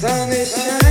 在你心